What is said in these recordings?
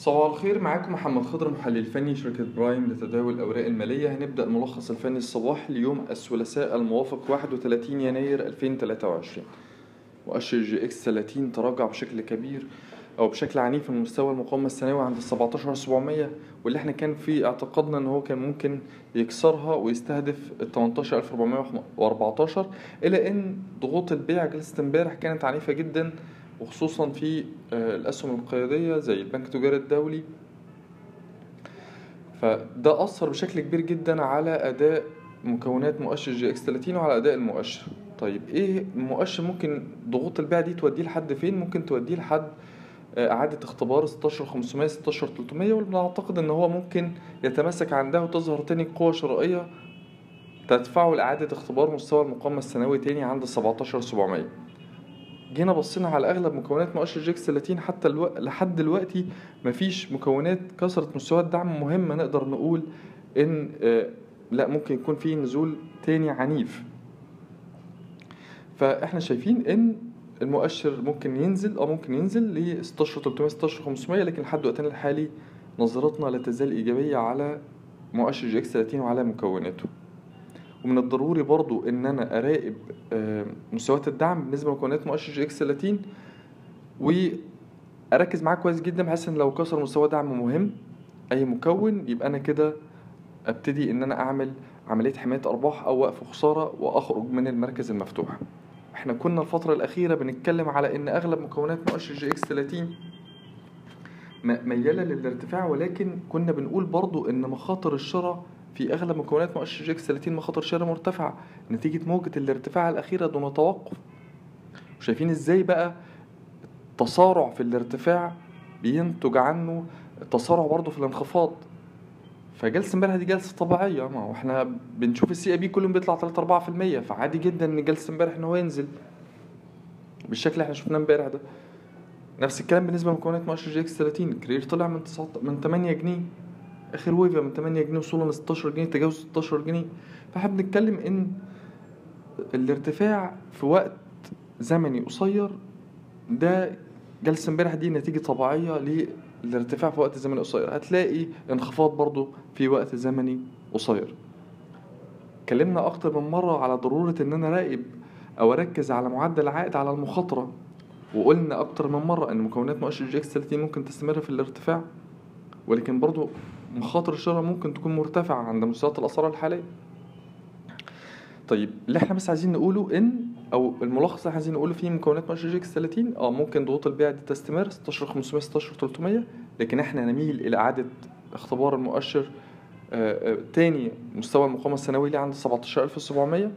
صباح الخير معاكم محمد خضر محلل فني شركة Prime لتداول الأوراق المالية. هنبدأ الملخص الفني الصباح ليوم الثلاثاء الموافق 31 يناير 2023 مؤشر EGX 30 تراجع بشكل كبير أو بشكل عنيف من مستوى المقاومة السنوي عند ال 17700 واللي إحنا كان في اعتقادنا إن هو كان ممكن يكسرها ويستهدف ال 18414 إلى إن ضغوط البيع جلسة امبارح كانت عنيفة جدا وخصوصا في آه، الأسهم القيادية زي البنك التجاري الدولي. فده أثر بشكل كبير جدا على أداء مكونات مؤشر EGX 30 وعلى أداء المؤشر. طيب إيه المؤشر ممكن ضغوط البيع دي توديه لحد فين؟ ممكن توديه لحد آه، إعادة اختبار 16500 16300 وبنعتقد إن هو ممكن يتماسك عندها وتظهر تاني قوة شرائية تدفعه لإعادة اختبار مستوى المقاومة السنوي تاني عند 17700 جينا بصينا على أغلب مكونات مؤشر EGX 30 حتى ألو... لحد دلوقتي مفيش مكونات كسرت مستويات دعم مهمه نقدر نقول إن آه، لا ممكن يكون في نزول تاني عنيف. فإحنا شايفين إن المؤشر ممكن ينزل أو ممكن ينزل ل 16300 16500 لكن لحد وقتنا الحالي نظرتنا لا تزال إيجابية على مؤشر EGX 30 وعلى مكوناته. ومن الضروري برضو إن أنا أراقب آه، مستويات الدعم بالنسبة لمكونات مؤشر EGX 30 وأركز معاه كويس جدا بحيث إن لو كسر مستوى دعم مهم أي مكون يبقى أنا كده أبتدي إن أنا أعمل عملية حماية أرباح أو وقف خسارة وأخرج من المركز المفتوح. إحنا كنا الفترة الأخيرة بنتكلم على إن أغلب مكونات مؤشر EGX 30 م- ميالة للارتفاع ولكن كنا بنقول برضو إن مخاطر الشراء في اغلب مكونات مؤشر EGX 30 مخاطر شراء مرتفعة نتيجة موجة الارتفاع الأخيرة دون توقف. وشايفين إزاي بقى التسارع في الارتفاع بينتج عنه تسارع برضه في الانخفاض؟ فجلسة امبارح دي جلسة طبيعية ما هو إحنا بنشوف ال CIB كل يوم بيطلع 3 4% فعادي جدا إن جلسة امبارح إن هو ينزل. بالشكل اللي إحنا شفناه امبارح ده. نفس الكلام بالنسبة لمكونات مؤشر EGX 30 كرير طلع من 9 من 8 جنيه. آخر wave من 8 جنيه وصولا ل 16 جنيه تجاوز 16 جنيه. فاحنا بنتكلم إن الارتفاع في وقت زمني قصير ده جلسة امبارح دي نتيجة طبيعية للارتفاع في وقت زمني قصير. هتلاقي انخفاض برضو في وقت زمني قصير. اتكلمنا أكتر من مرة على ضرورة إن أنا أراقب أو أركز على معدل العائد على المخاطرة وقلنا أكتر من مرة إن مكونات مؤشر EGX 30 ممكن تستمر في الارتفاع ولكن برضو مخاطر الشراء ممكن تكون مرتفعة عند مستويات الأسعار الحالية. طيب اللي إحنا بس عايزين نقوله إن أو الملخص اللي عايزين نقوله فيه مكونات مؤشر EGX 30 آه ممكن ضغوط البيع دي تستمر 16500 16300 لكن إحنا نميل إلى إعادة اختبار المؤشر آه، آه، تاني مستوى المقاومة السنوي ليه عند 17700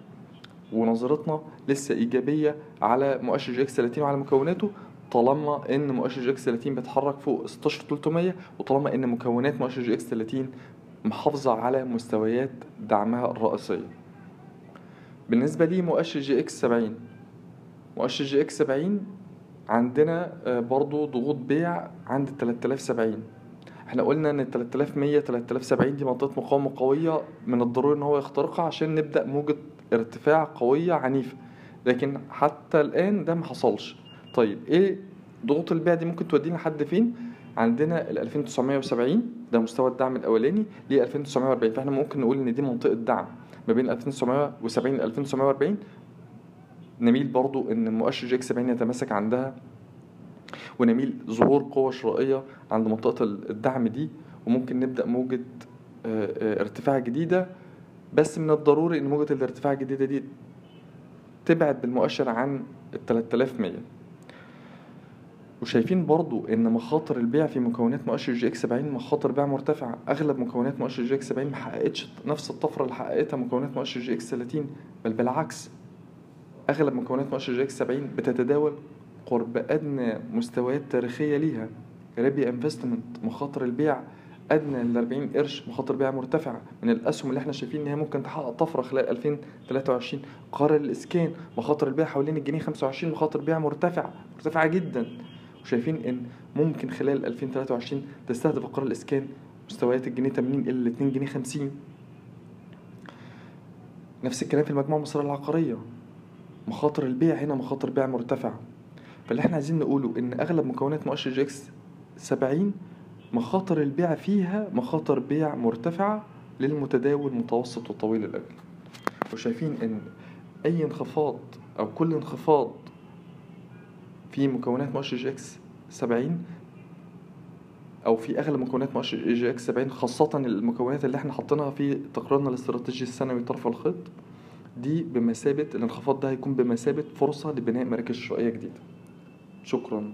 ونظرتنا لسه إيجابية على مؤشر EGX 30 وعلى مكوناته. طالما إن مؤشر EGX 30 بيتحرك فوق 16300 وطالما إن مكونات مؤشر EGX 30 محافظة على مستويات دعمها الرئيسية. بالنسبة لي مؤشر EGX 70 مؤشر EGX 70 عندنا آه، برضو ضغوط بيع عند 3070 إحنا قلنا إن 3100 3070 دي منطقة مقاومة قوية من الضروري إن هو يخترقها عشان نبدأ موجة ارتفاع قوية عنيفة. لكن حتى الآن ده ما حصلش. طيب إيه ضغوط البيع دي ممكن تودينا لحد فين؟ عندنا ال 2970 ده مستوى الدعم الأولاني ل 2940 فإحنا ممكن نقول إن دي منطقة دعم ما بين 2970 ل 2940 نميل برضو إن المؤشر EGX 70 يتماسك عندها ونميل ظهور قوة شرائية عند منطقة الدعم دي وممكن نبدأ موجة آه، آه، ارتفاع جديدة. بس من الضروري إن موجة الارتفاع الجديدة دي تبعد بالمؤشر عن ال 3100 وشايفين برضو إن مخاطر البيع في مكونات مؤشر EGX 70 مخاطر بيع مرتفعة. أغلب مكونات مؤشر EGX 70 ما حققتش نفس الطفرة اللي حققتها مكونات مؤشر EGX 30 بل بالعكس. أغلب مكونات مؤشر EGX 70 بتتداول قرب أدنى مستويات تاريخية ليها. ريبي Investment مخاطر البيع أدنى ل 40 قرش مخاطر بيع مرتفعة. من الأسهم اللي إحنا شايفين إن هي ممكن تحقق طفرة خلال 2023 قرار الإسكان مخاطر البيع حوالين الجنيه 25 مخاطر بيع مرتفعة مرتفعة جدا. وشايفين إن ممكن خلال 2023 تستهدف قرار الإسكان مستويات الجنيه 80 إلى 2 جنيه 50 نفس الكلام في المجموعة المصرية العقارية. مخاطر البيع هنا مخاطر بيع مرتفعة. فاللي إحنا عايزين نقوله إن أغلب مكونات مؤشر جي إكس 70 مخاطر البيع فيها مخاطر بيع مرتفعة للمتداول متوسط وطويل الأجل وشايفين إن أي انخفاض أو كل انخفاض في مكونات مؤشر EGX 70 أو في اغلب مكونات مؤشر EGX 70 خاصة المكونات اللي إحنا حاطينها في تقريرنا الاستراتيجي السنوي طرف الخط دي بمثابة الانخفاض ده هيكون بمثابة فرصة لبناء مراكز شرائيه جديدة. شكرا.